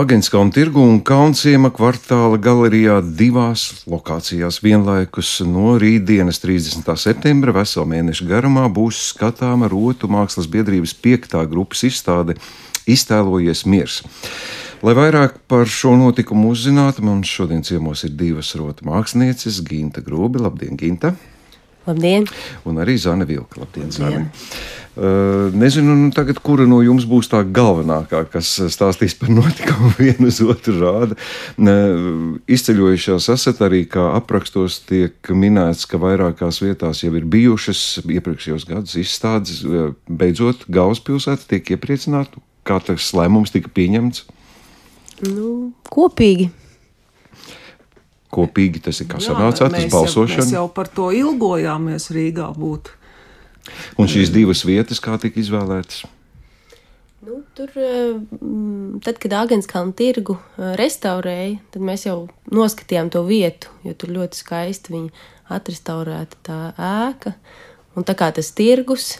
Āgenskalna tirgu un Kalnciema kvartāla galerijā divās lokācijās vienlaikus no rītdienas 30. septembra veselu mēnešu garumā būs skatāma Rotu mākslas biedrības piektā grupas izstāde Iztēlojies miers. Lai vairāk par šo notikumu uzzinātu, mums šodien ciemos ir divas rotu mākslinieces, Ginta Grobi. Labdien, Ginta! Labdien! Un arī Zana Vilka. Labdien, Zana! Uh, nezinu, nu, tagad, kura no jums būs tā galvenākā, kas stāstīs par notikumu vienu uz otru rādu. Uh, izceļojušās esat arī, kā aprakstos tiek minēts, ka vairākās vietās jau ir bijušas iepriekšējos gadus izstādes. Uh, beidzot, galvaspilsēta tiek iepriecināta, kā tas lēmums tika pieņemts. Nu, kopīgi kopīgi tas ir kā sanācāt, tas balsošana. Mēs jau par to ilgojāmies Rīgā būt. Un šīs divas vietas, kā tika izvēlētas? Nu, tur, eh, tad, kad Agenskalna tirgu eh, restaurēja, tad mēs jau noskatījām to vietu, jo tur ļoti skaisti viņa atrestaurēta tā ēka. Un tā kā tas tirgus,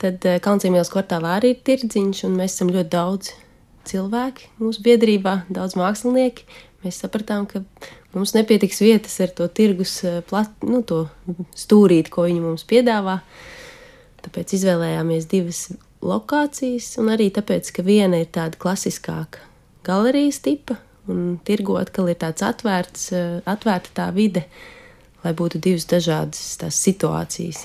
tad eh, Kalncīmielas kvartālā arī ir tirdziņš, un mēs esam ļoti daudz cilvēki mūsu biedrībā, daudz mākslinieki. Mēs sapratām, ka mums nepietiks vietas ar to tirgus plat, nu, to stūrīti, ko viņi mums piedāvā. Tāpēc izvēlējāmies divas lokācijas, un arī tāpēc, ka viena ir tāda klasiskāka galerijas tipa, un tirgo atkal ir tāds atvērts, eh, atvērta tā vide. Lai būtu divas dažādas tās situācijas.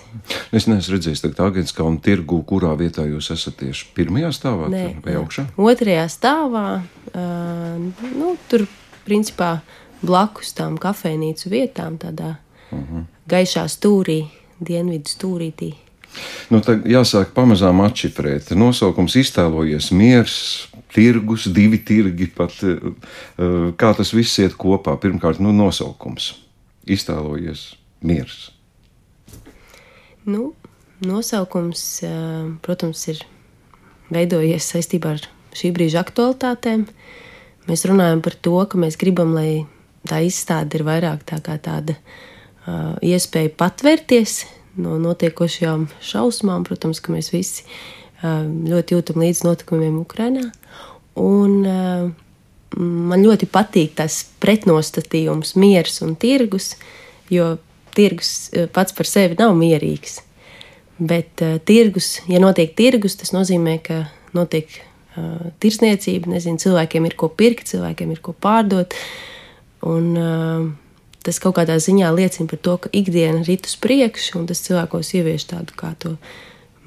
Es neesmu redzējis, ka Agenskāna tirgu, kurā vietā jūs esat tieši pirmajā stāvā Nē, vai augšā? Otrajā stāvā. Uh, nu, tur, principā, blakus tām kafejnīcu vietām, tādā uh. -huh. gaišā stūrī, dienvidu stūrītī. Nu, tad jāsāk pamazām atšifrēt. Nosaukums iztēlojies miers, tirgus, divi tirgi, pat eh, kā tas viss iet kopā. Pirmkārt, nu, nosaukums iztēlojies miers. Nu, nosaukums, eh, protams, ir veidojies saistībā ar šī brīža aktualitātēm. Mēs runājam par to, ka mēs gribam, lai tā izstāde ir vairāk tā kā tāda uh, iespēja patvērties no notiekošajām šausmām. Protams, ka mēs visi ļoti jūtam līdz notikumiem Ukrajinā. Un man ļoti patīk tas pretnostatījums, miers un tirgus, jo tirgus pats par sevi nav mierīgs. Bet uh, tirgus, ja notiek tirgus, tas nozīmē, ka notiek uh, tirsniecība. Nezinu, cilvēkiem ir ko pirkt, cilvēkiem ir ko pārdot. Un, uh, tas kaut kādā ziņā liecina par to, ka ikdiena rit uz priekšu, un tas cilvēkos ievieš tādu kā to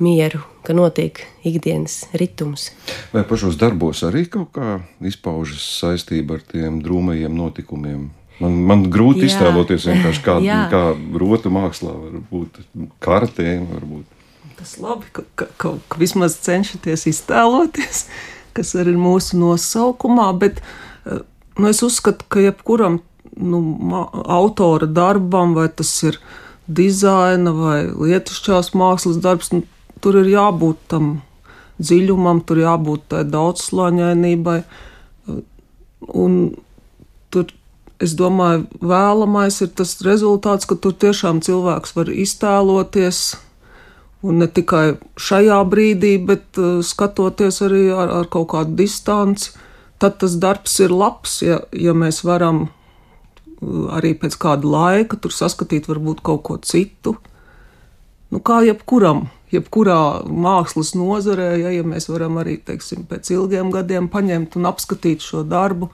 mieru, ka notiek ikdienas ritms. Vai pašos darbos arī kaut kā izpaužas saistība ar tiem drūmajiem notikumiem? Man, man grūti jā. iztēloties vienkārši kā, kā rotu mākslā var būt kartēm, varbūt. Tas labi, ka, ka, ka, ka vismaz cenšaties iztēloties, kas arī ir mūsu nosaukumā, bet eh, nu, es uzskatu, ka jebkuram nu, autora darbam, vai tas ir dizaina vai lietišķās mākslas darbs, nu, tur ir jābūt tam dziļumam, tur jābūt tai daudzslāņainībai. Un tur, es domāju, vēlamais ir tas rezultāts, ka tur tiešām cilvēks var iztēloties. Un ne tikai šajā brīdī, bet uh, skatoties arī ar, ar kaut kādu distanci, tad tas darbs ir labs, ja, ja mēs varam arī pēc kāda laika tur saskatīt varbūt kaut ko citu. Nu, kā jebkuram, jebkurā mākslas nozarē, ja, ja mēs varam arī, teiksim, pēc ilgiem gadiem paņemt un apskatīt šo darbu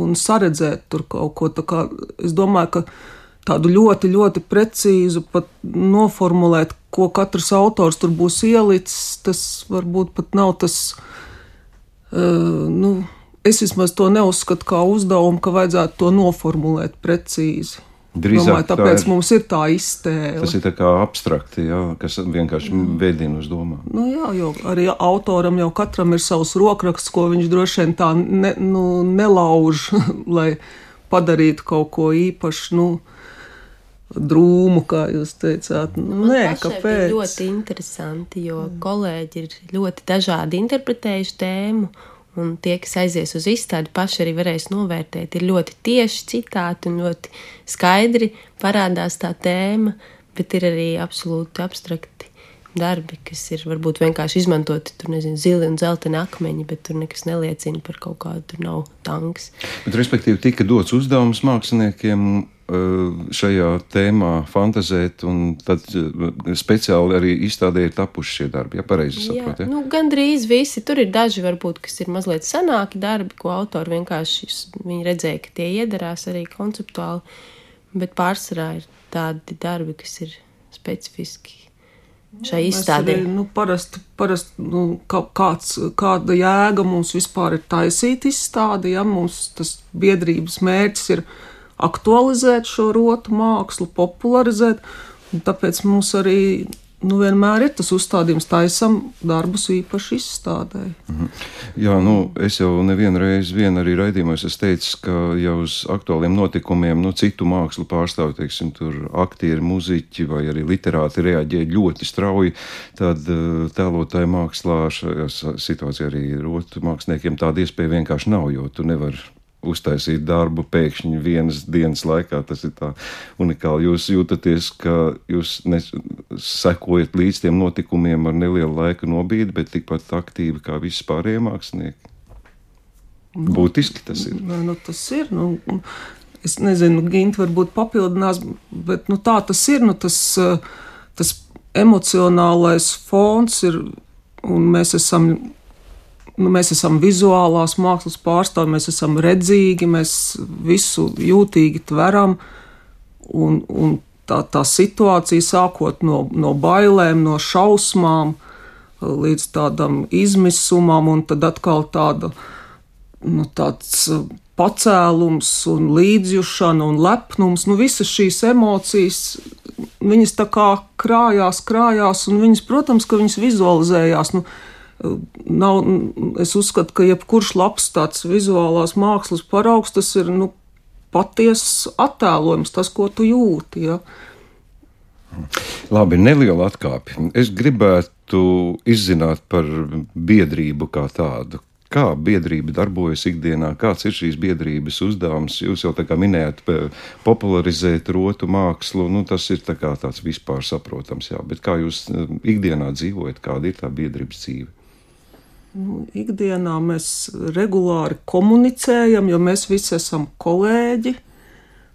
un saredzēt tur kaut ko. Kā, es domāju, ka tādu ļoti, ļoti precīzu noformulēt, ko katrs autors tur būs ielicis, tas varbūt pat nav tas, uh, nu, es vismaz to neuzskatu kā uzdevumu, ka vajadzētu to noformulēt precīzi. Drīzāk Domāju, tāpēc tā ir, mums ir tā iztēle. Tas ir tā kā abstrakti, jā, kas vienkārši veidina uz domām. Nu jā, jo arī autoram jau katram ir savs rokraksts, ko viņš droši vien tā ne, nu, nelauž, lai padarītu kaut ko īpašu. Nu, drūmu, kā jūs teicāt. Nu, nē, kāpēc? Tas ļoti interesanti, jo mm. kolēģi ir ļoti dažādi interpretējuši tēmu. Un tie, kas aizies uz izstādi, paši arī varēs novērtēt. Ir ļoti tieši citāti un ļoti skaidri parādās tā tēma, bet ir arī absolūti abstrakti darbi, kas ir varbūt vienkārši izmantoti, tur nezinu, zili un zeltaini akmeņi, bet tur nekas neliecina par kaut kādu, tur nav tanks. Bet, respektīvi, tika dots uzdevums māksliniekiem šajā tēmā fantazēt, un tad speciāli arī izstādē ir tapuši šie darbi. Ja pareizi saprotu? Ja? Nu, Gan drīz visi. Tur ir daži, varbūt, kas ir mazliet senāki darbi, ko autori vienkārši viņi redzēja, ka tie iederās arī konceptuāli. Bet pārsvarā ir tādi darbi, kas ir specifiski šai izstādē? Arī, nu, parasti, parasti nu, kāds, kāda jēga mums vispār ir taisīt izstādi, ja mums tas biedrības mērķis ir aktualizēt šo rotu mākslu, popularizēt, tāpēc mums arī nu, vienmēr ir tas uzstādījums, taisam darbus īpaši izstādē. -hmm. Jā, nu, es jau nevienu reizi vien arī raidījumos esmu teicis, ka jau uz aktuāliem notikumiem, nu, citu mākslu pārstāvju, teiksim, tur aktieri, muziķi vai arī literāti reaģē ļoti strauji, tad eh, tēlotāju mākslā šajā situācijā arī rotu māksliniekiem tāda iespēja vienkārši nav, jo tu nevari uztaisīt darbu pēkšņi vienas dienas laikā. Tas ir tā unikāli. Jūs jūtaties, ka jūs sekojat līdz tiem notikumiem ar nelielu laika nobīdi, bet tikpat aktīvi kā visi pārējie mākslinieki. Nu, Būtiski tas ir. Nu, nu, tas ir. Nu, es nezinu, Ginte varbūt papildinās, bet nu, tā tas ir. Nu, tas, tas emocionālais fons ir, un mēs esam mēs esam vizuālās mākslas pārstāvji, mēs esam redzīgi, mēs visu jūtīgi tveram. Un, un tā, tā situācija, sākot no, no bailēm, no šausmām, līdz tādam izmisumam, un tad atkal tāda, nu, tāds pacēlums, un līdzjūšana un lepnums. Nu, visas šīs emocijas, viņas tā kā krājās, krājās, un viņas, protams, ka viņas vizualizējās. Nu, nav, es uzskatu, ka jebkurš labs tāds vizuālās mākslas paraugs, tas ir nu, patiesas attēlojums, tas, ko tu jūti. Ja. Labi, neliela atkāpe. Es gribētu izzināt par biedrību kā tādu. Kā biedrība darbojas ikdienā, kāds ir šīs biedrības uzdevums? Jūs jau tā kā minējāt, popularizēt rotu mākslu, nu, tas ir tā tāds vispār saprotams, jā, bet kā jūs ikdienā dzīvojat, kāda ir tā biedrības dzīve? Nu, ikdienā mēs regulāri komunicējam, jo mēs visi esam kolēģi.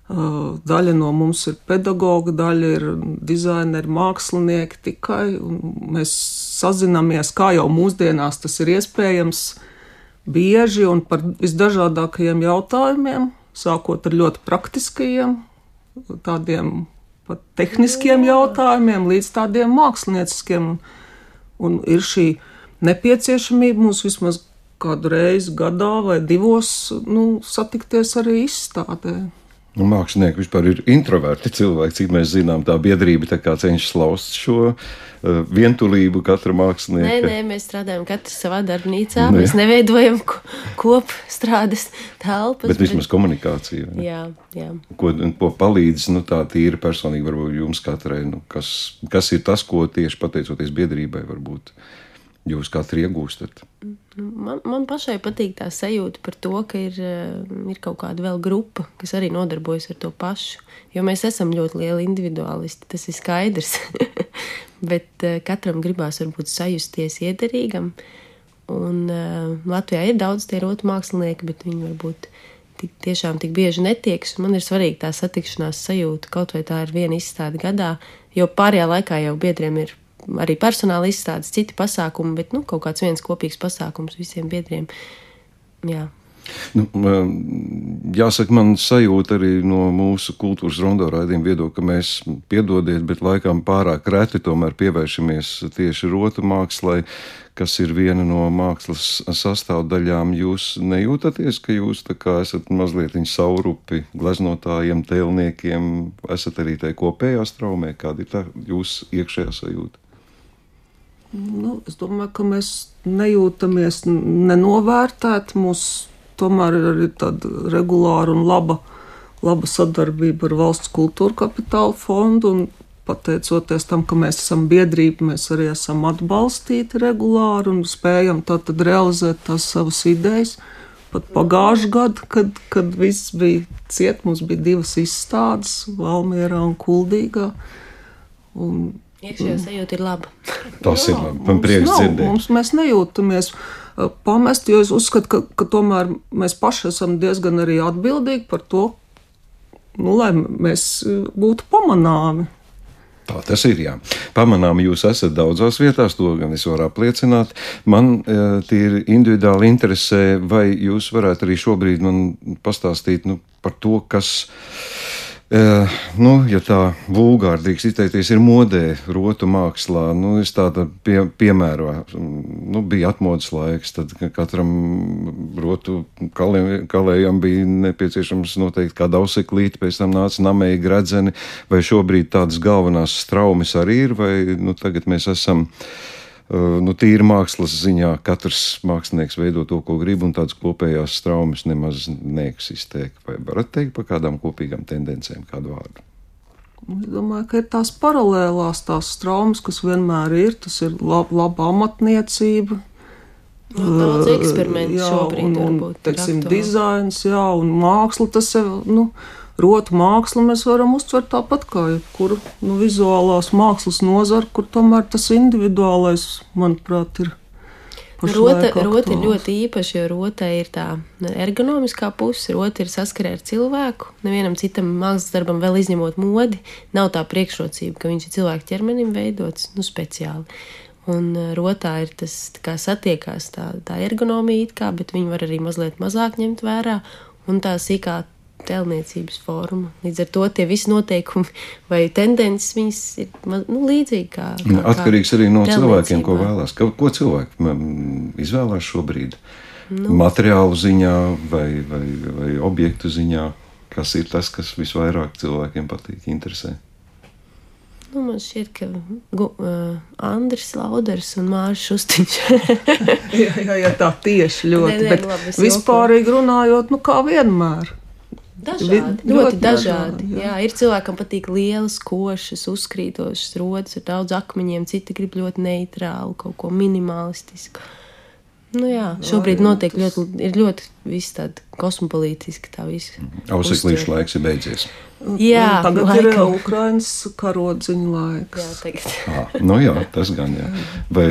Daļa no mums ir pedagogi, daļa ir dizaineri, mākslinieki tikai. Mēs sazināmies, kā jau mūsdienās tas ir iespējams, bieži un par visdažādākajiem jautājumiem, sākot ar ļoti praktiskajiem, tādiem pat tehniskiem jautājumiem, līdz tādiem mākslinieciskiem. Un ir šī nepieciešamība mums vismaz kādu reizi gadā vai divos nu, satikties arī izstādē. Nu, mākslinieki vispār ir introverti cilvēki, cik mēs zinām. Tā biedrība tā cenšas laust šo uh, vientulību katra mākslinieka. Nē, nē, mēs strādājam katrs savā darbnīcā. Nē. Mēs neveidojam kopstrādes telpas. Bet vismaz bet... komunikācija. Ne? Jā, jā. Ko, ko palīdz nu, tā tīri personīgi varbūt jums katrai, nu, kas, kas ir tas, ko tieši pateicoties biedrībai varbūt jūs katru iegūstat? Man, man pašai patīk tā sajūta par to, ka ir, eh, ir kaut kāda vēl grupa, kas arī nodarbojas ar to pašu. Jo mēs esam ļoti lieli individuālisti, tas ir skaidrs. Bet uh, katram gribās varbūt sajusties iederīgam. Un uh, Latvijā ir daudz tie rotu mākslinieki, bet viņi varbūt tik, tiešām tik bieži netiekas. Man ir svarīga tā satikšanās sajūta, kaut vai tā ir viena izstāde gadā, jo pārējā laikā jau biedriem ir arī personāla izstādes, citi pasākumi, bet nu, kaut kāds viens kopīgs pasākums visiem biedriem. Jā. Nu, jāsaka, man sajūta arī no mūsu kultūras rondo raidījuma viedokļa, ka mēs, piedodiet, bet laikam pārāk reti tomēr pievēršamies tieši rotu mākslai, kas ir viena no mākslas sastāvdaļām. Jūs nejūtaties, ka jūs esat mazliet saurupi gleznotājiem, tēlniekiem, esat arī tajā kopējā straumē, kāda ir tā jūsu iekšējā sajūta? Nu, es domāju, ka mēs nejūtamies nenovērtēti. Mums tomēr ir arī tāda regulāra un laba, laba sadarbība ar valsts kultūra kapitāla fondu. Pateicoties tam, ka mēs esam biedrība, mēs arī esam atbalstīti regulāri un spējam tātad realizēt tās savas idejas. Pat pagājušajā gadā, kad, kad viss bija ciet, mums bija divas izstādes, Valmjerā un Kuldīgā. Un Iekšējā sajūta ir laba. Tas Jā, ir labi. Man prieks nav, dzirdēt. Mums, mēs nejūtamies uh, pamest, jo es uzskatu, ka, ka tomēr mēs paši esam diezgan arī atbildīgi par to, nu, lai mēs uh, būtu pamanāmi. Tā tas ir. Jā. Pamanām, jūs esat daudzās vietās, to gan es varu apliecināt. Man eh, tīri individuāli interesē, vai jūs varētu arī šobrīd man pastāstīt nu, par to, kas. Uh, nu, ja tā vulgāri drīkst izteikties, ir modē, rotu mākslā. Nu, es tādu pie, piemēru, nu, bija atmodas laiks, tad katram rotu kalē, kalējam bija nepieciešams noteikti kāda auseklīte, pēc tam nāca namēji gredzeni, vai šobrīd tādas galvenās straumes arī ir, vai nu, tagad mēs esam. Uh, nu, tīri mākslas ziņā katrs mākslinieks veido to, ko grib, un tādas kopējās straumes nemaz neeksistē. Vai varat teikt par kādām kopīgām tendencēm, kādu vārdu? Es domāju, ka ir tās paralēlās tās traumas, kas vienmēr ir. Tas ir lab, laba amatniecība. Nu, Daudz eksperimentu jā, šobrīd un, un, varbūt teiksim, aktuāli. dizains, jā, un māksla. Tas ir, nu, rotu mākslu mēs varam uztvert tāpat kā jebkuru nu, vizuālās mākslas nozaru, kur tomēr tas individuālais, manuprāt, ir. Rota, rota ir ļoti īpaša, jo rota ir tā ergonomiskā puse. Rota ir saskarē ar cilvēku. Nevienam citam mākslas darbam, vēl izņemot modi, nav tā priekšrocība, ka viņš ir cilvēka ķermenim veidots nu, speciāli. Un eh, rotā ir tas kā satiekās tā, tā ergonomija, kā, bet viņi var arī mazliet mazāk ņemt vērā. Un tā sīkā tēlniecības forma. Līdz ar to tie visi noteikumi vai tendences viņas ir nu, līdzīgi kā. kā Nu, Atkarīgs arī no cilvēkiem, ko vēlās. Ko, ko cilvēki izvēlās šobrīd? Nu. Materiālu ziņā vai, vai, vai objektu ziņā, kas ir tas, kas visvairāk cilvēkiem patīk, interesē. Nu, man šķiet, ka uh, Andris Lauders un Mārcis Šustiņš. Jā, jā, jā, tā tieši ļoti. Nē, nē, bet labi, vispārīgi runājot, nu kā vienmēr. Dažādi, ļoti, ļoti dažādi. dažādi, jā. jā. jā, ir cilvēkam patīk lielas, košas, uzkrītošas rodas ar daudz akmeņiem, citi grib ļoti neitrālu, kaut ko minimalistisku. Nu jā, šobrīd notiek ļoti, ir ļoti viss tāda kosmopolītiska tā visa. Auseklīšu uztvere. laiks ir beidzies. Jā, Un tagad ir laikam. Ukraiņas karodziņa laiks. Jā, tagad. Ah, nu jā, tas gan jā. Vai,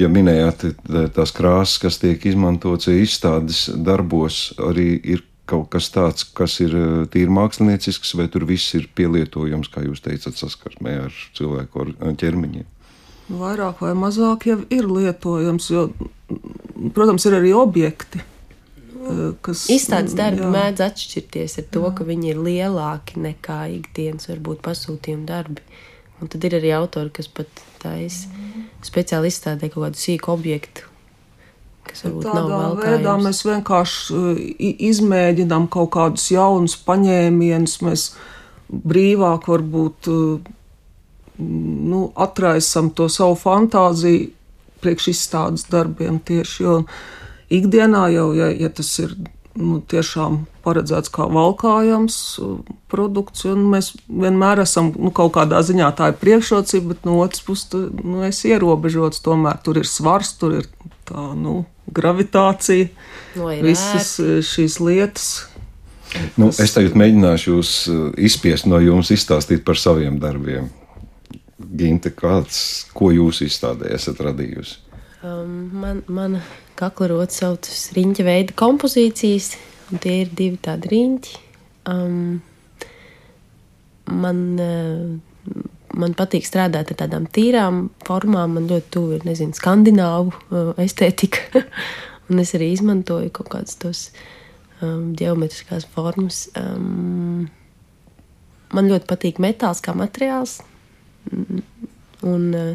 ja minējāt tā- tās krāsas, kas tiek izmantotas izstādes darbos, arī ir kaut kas tāds, kas ir eh, tīri māksliniecisks, vai tur viss ir pielietojams, kā jūs teicat, saskarsmē ar cilvēku ar ķermeņiem? Vairāk vai mazāk jau ir lietojams, jo, protams, ir arī objekti, eh, kas. Izstādes darbi jā. mēdz atšķirties ar to, ka viņi ir lielāki nekā ikdienas, varbūt pasūtījuma darbi. Un tad ir arī autori, kas pat taisa speciāli izstādē kaut kādu sīku objektu, kas varbūt nav Tādā vēl veidā mēs vienkārši i- izmēģinām kaut kādus jaunus paņēmienus, mēs brīvāk varbūt uh, nu, atraisam to savu fantāziju priekš izstādes darbiem tieši, jo ikdienā jau, ja, ja tas ir nu, tiešām paredzēts kā valkājams uh, produkts, un mēs vienmēr esam nu, kaut kādā ziņā tā ir priekšrocība, bet no otras puses nu, esi ierobežots, tomēr tur ir svars, tur ir tā, nu, gravitācija, No, ir visas uh, šīs lietas. Nu, es tagad mēģināšu jūs eh, izspiest no jums, izstāstīt par saviem darbiem. Ginte, kāds, ko jūs izstādē esat radījusi? Um, man, mana kakla rota saucas riņķa veida kompozīcijas, un tie ir divi tādi riņķi. Um, man, uh, man patīk strādāt ar tādām tīrām formām. Man ļoti tuvu ir nezinu, skandināvu uh, estētika. un es arī izmantoju kaut kādus tos um, geometriskās formas. Um, man ļoti patīk metāls kā materiāls. Un, uh,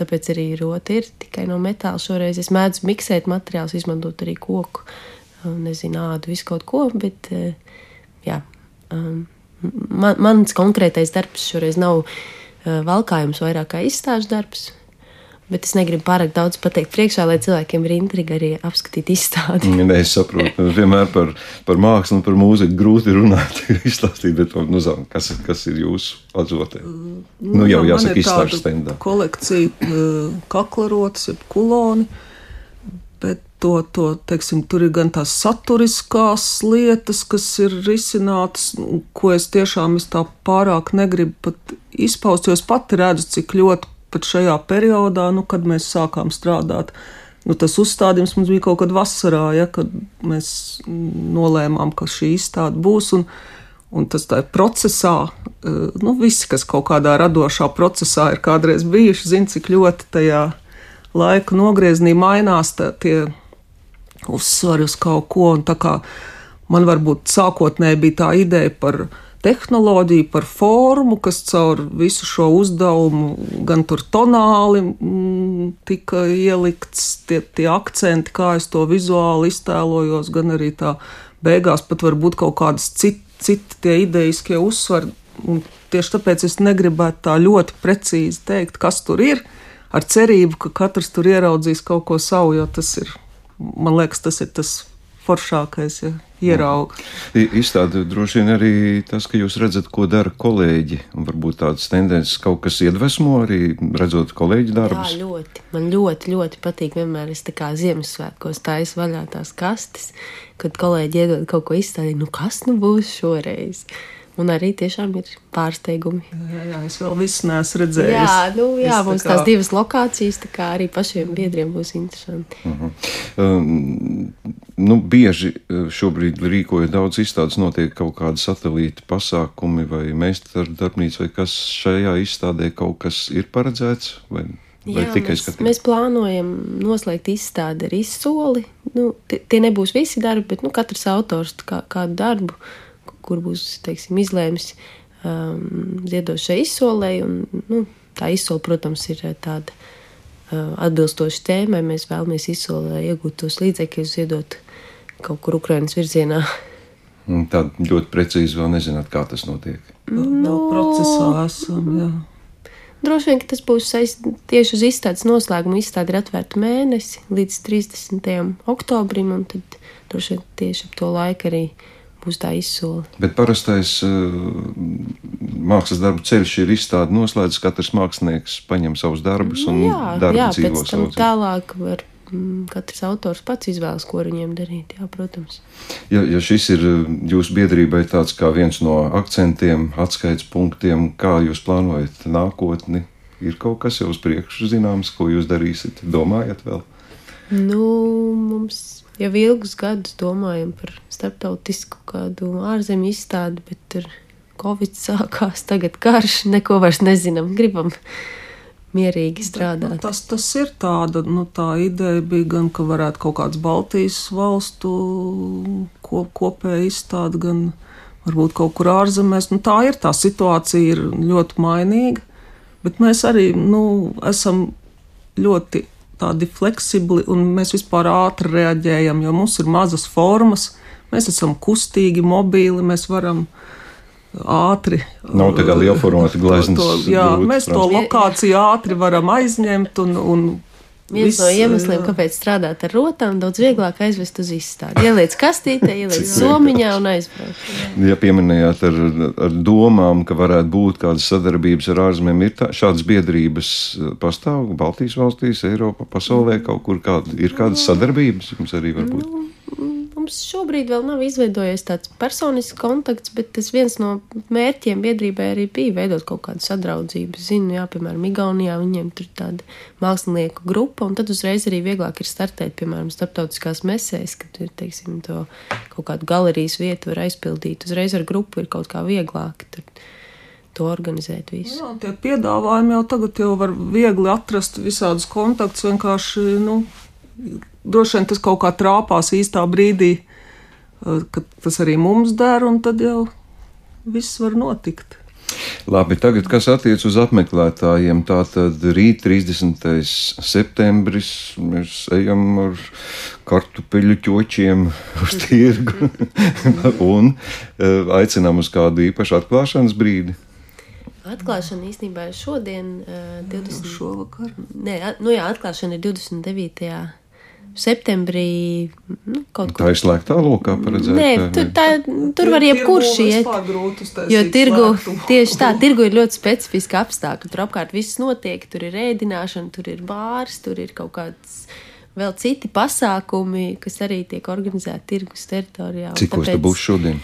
tāpēc arī rota ir tikai no metāla. Šoreiz es mēdzu miksēt materiālus, izmantot arī koku, um, nezinu, ādu, visu kaut ko. Bet, uh, jā, um, man, mans konkrētais darbs šoreiz nav uh, valkājums, vairāk kā izstāžu darbs. Bet es negribu pārāk daudz pateikt priekšā, lai cilvēkiem ir intriga arī apskatīt izstādi. Nē, es saprotu, vienmēr par, par mākslu un par mūziku grūti runāt, izstāstīt, bet nu, zin, kas, ir- kas ir jūsu atzotē? Nu, jau man jāsaka, izstāžu stendā. Kolekcija kaklarotas, jeb kuloni. Bet to, to, teiksim, tur ir gan tās saturiskās lietas, kas ir risinātas, nu, ko es tiešām es tā pārāk negribu pat izpaust, jo es pati redzu, cik ļoti pat šajā periodā, nu, kad mēs sākām strādāt. Nu, tas uzstādījums mums bija kaut kad vasarā, ja, kad mēs nolēmām, ka šī izstāde būs. Un, un tas tā ir procesā, eh, nu, visi, kas kaut kādā radošā procesā ir kādreiz bijuši, zina, cik ļoti tajā laika nogriezienī mainās tā, tie uzsvari uz kaut ko. Man varbūt sākotnēji bija tā ideja par tehnoloģiju, par formu, kas caur visu šo uzdevumu, gan tur tonāli mm, tika ielikts, tie, tie akcenti, kā es to vizuāli iztēlojos, gan arī tā beigās pat varbūt kaut kādas citas citi tie ideiskie uzsvari. Un tieši tāpēc es negribētu tā ļoti precīzi teikt, kas tur ir, ar cerību, ka katrs tur ieraudzīs kaut ko savu, jo tas ir man liekas, tas ir tas foršākais, ja ierauga. Izstāde droši vien arī tas, ka jūs redzat, ko dara kolēģi, un varbūt tādas tendences kaut kas iedvesmo arī redzot kolēģi darbus. Jā, ļoti. Man ļoti, ļoti patīk vienmēr, es tā kā Ziemassvētkos taisu vaļā tās kastes, kad kolēģi iedod kaut ko izstādīt, nu kas nu būs šoreiz? Un arī tiešām ir pārsteigumi. Jā, jā es vēl visu neesmu redzējis. Jā, nu, jā es mums tā kā... tās divas lokācijas, tā kā arī pašiem biedriem būs interesanti. Uh -huh. um, nu, bieži uh, šobrīd rīkoja daudz izstādes, notiek kaut kādi satelīta pasākumi vai meistaru darbnīca, vai kas šajā izstādē kaut kas ir paredzēts? Vai? Vai Jā, mēs, skatīt? mēs plānojam noslēgt izstādi ar izsoli. Nu, tie nebūs visi darbi, bet nu, katrs autors kā, kādu darbu kur būs teiksim, izlēmis um, ziedošai izsolē. Un, nu, tā izsola, protams, ir uh, tāda uh, atbilstoša tēmai. Mēs vēlamies izsolē iegūt tos līdzekļus, ziedot kaut kur Ukraiņas virzienā. Tāda ļoti precīzi vēl nezināt, kā tas notiek. Nu, no, procesā esam. Jā. Droši vien, tas būs saistīts tieši uz izstādes noslēgumu. Izstāde ir atvērta mēnesi līdz 30. oktobrim, un tad droši vien tieši ap to laiku arī uh, būs tā izsole. Bet parastais uh, mākslas darbu ceļš ir izstāde noslēdzis. Katrs mākslinieks paņem savus darbus un jā, darbu jā, dzīvo savu dzīvi. Tālāk var mm, katrs autors pats izvēlas, ko viņiem darīt. Jā, protams. Ja, ja šis ir uh, jūsu biedrībai tāds kā viens no akcentiem, atskaites punktiem, kā jūs plānojat nākotni, ir kaut kas jau uz priekšu zināms, ko jūs darīsiet, domājat vēl? Nu, mums jau ilgus gadus domājam par starptautisku kādu ārzemju izstādi, bet tur Covid sākās, tagad karš, neko vairs nezinām, gribam mierīgi strādāt. Bet, nu, tas, tas ir tāda, nu, tā ideja bija gan, ka varētu kaut kāds Baltijas valstu kop, kopēja izstāde, gan varbūt kaut kur ārzemēs. Nu, tā ir tā situācija, ir ļoti mainīga, bet mēs arī, nu, esam ļoti tādi fleksibli un mēs vispār ātri reaģējam, jo mums ir mazas formas, mēs esam kustīgi, mobili, mēs varam ātri. Nav tā kā liela formāta glezniecības. Jā, mēs to lokāciju ātri varam aizņemt un, un Viens Viss, no iemesliem, kāpēc strādāt ar rotām, daudz vieglāk aizvest uz izstādi. Ieliec kastītē, ieliec somiņā un aizbrauc. Ja pieminējāt ar, ar domām, ka varētu būt kādas sadarbības ar ārzemēm, ir tā, šādas biedrības pastāv Baltijas valstīs, Eiropā, pasaulē kaut kur kāda, ir kādas sadarbības jums arī varbūt? Nu, Mums šobrīd vēl nav izveidojies tāds personisks kontakts, bet tas viens no mērķiem biedrībai arī bija veidot kaut kādu sadraudzību. Zinu, jā, piemēram, Igaunijā viņiem tur ir tāda mākslinieku grupa, un tad uzreiz arī vieglāk ir startēt, piemēram, starptautiskās mesēs, kad ir, teiksim, to kaut kādu galerijas vietu var aizpildīt. Uzreiz ar grupu ir kaut kā vieglāk. Tur, to organizēt visu. Jā, tie piedāvājumi jau tagad jau var viegli atrast visādus kontaktus. Vienkārši nu, droši vien tas kaut kā trāpās īstā brīdī, eh, kad tas arī mums der, un tad jau viss var notikt. Labi, tagad, kas attiecas uz apmeklētājiem, tā tad rīt, 30. septembris, mēs ejam ar kartupeļu ķočiem uz tirgu un eh, aicinām uz kādu īpašu atklāšanas brīdi. Atklāšana īstenībā ir šodien, uh, 20. šovakar. Nē, nu jā, atklāšana ir 29 septembrī. Nu, tā ir slēgtā lokā paredzēta. Nē, tur, tā, tur var jebkurš iet. Jo tirgu, tieši tā, tirgu ir ļoti specifiski apstākļi. Tur apkārt viss notiek, tur ir ēdināšana, tur ir bārs, tur ir kaut kāds vēl citi pasākumi, kas arī tiek organizēti tirgus teritorijā. Cik tāpēc, būs šodien?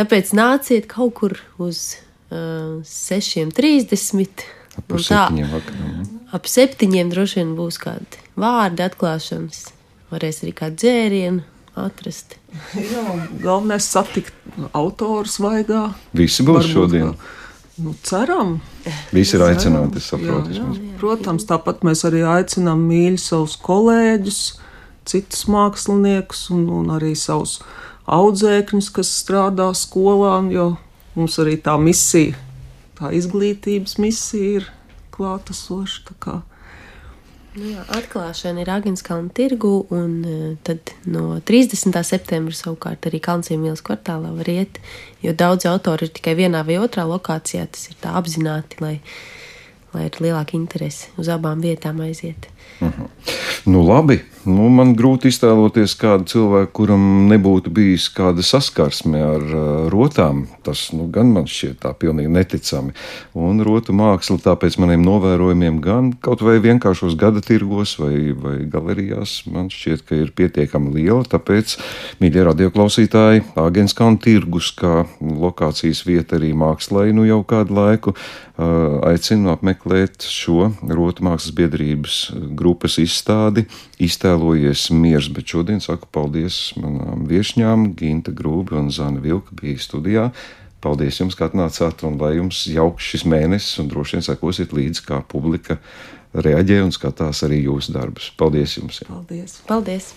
Tāpēc nāciet kaut kur uz uh, 6.30. Ap septiņiem vakarā. Ap septiņiem droši vien būs kādi vārdi atklāšanas. Varēs arī kādu dzērienu atrast. Jā, galvenais satikt autorus vaigā. Visi būs Varbūt, šodien. Nu, ceram. Visi ir aicināti, es saprotu. Jā, jā. Protams, tāpat mēs arī aicinām mīļi savus kolēģus, citus māksliniekus un, un arī savus audzēkņus, kas strādā skolā, jo mums arī tā misija, tā izglītības misija ir klātesoša. Nu jā, atklāšana ir Agenskalna tirgu, un uh, tad no 30. septembra savukārt arī Kalnciem ielas kvartālā var iet, jo daudz autori ir tikai vienā vai otrā lokācijā. Tas ir tā apzināti, lai, lai ir lielāka interese uz abām vietām aiziet. Nu, labi. Nu, man grūti iztēloties kādu cilvēku, kuram nebūtu bijis kāda saskarsme ar uh, rotām. Tas nu, gan man šķiet tā pilnīgi neticami. Un rotu māksla, tāpēc maniem novērojumiem, gan kaut vai vienkāršos gada tirgos vai, vai galerijās, man šķiet, ka ir pietiekami liela. Tāpēc, mīļie radioklausītāji, Agenskalna tirgus kā lokācijas vieta arī mākslai nu jau kādu laiku uh, aicinu apmeklēt šo rotu mākslas biedrības grupas izstādi. Iztēlojies miers, bet šodien saku paldies manām viesņām, Ginta Grūbi un Zana Vilka bija studijā. Paldies jums, ka atnācāt, un lai jums jauks šis mēnesis, un droši vien sekosiet līdzi, kā publika reaģē un skatās arī jūsu darbus. Paldies jums! Paldies! Paldies!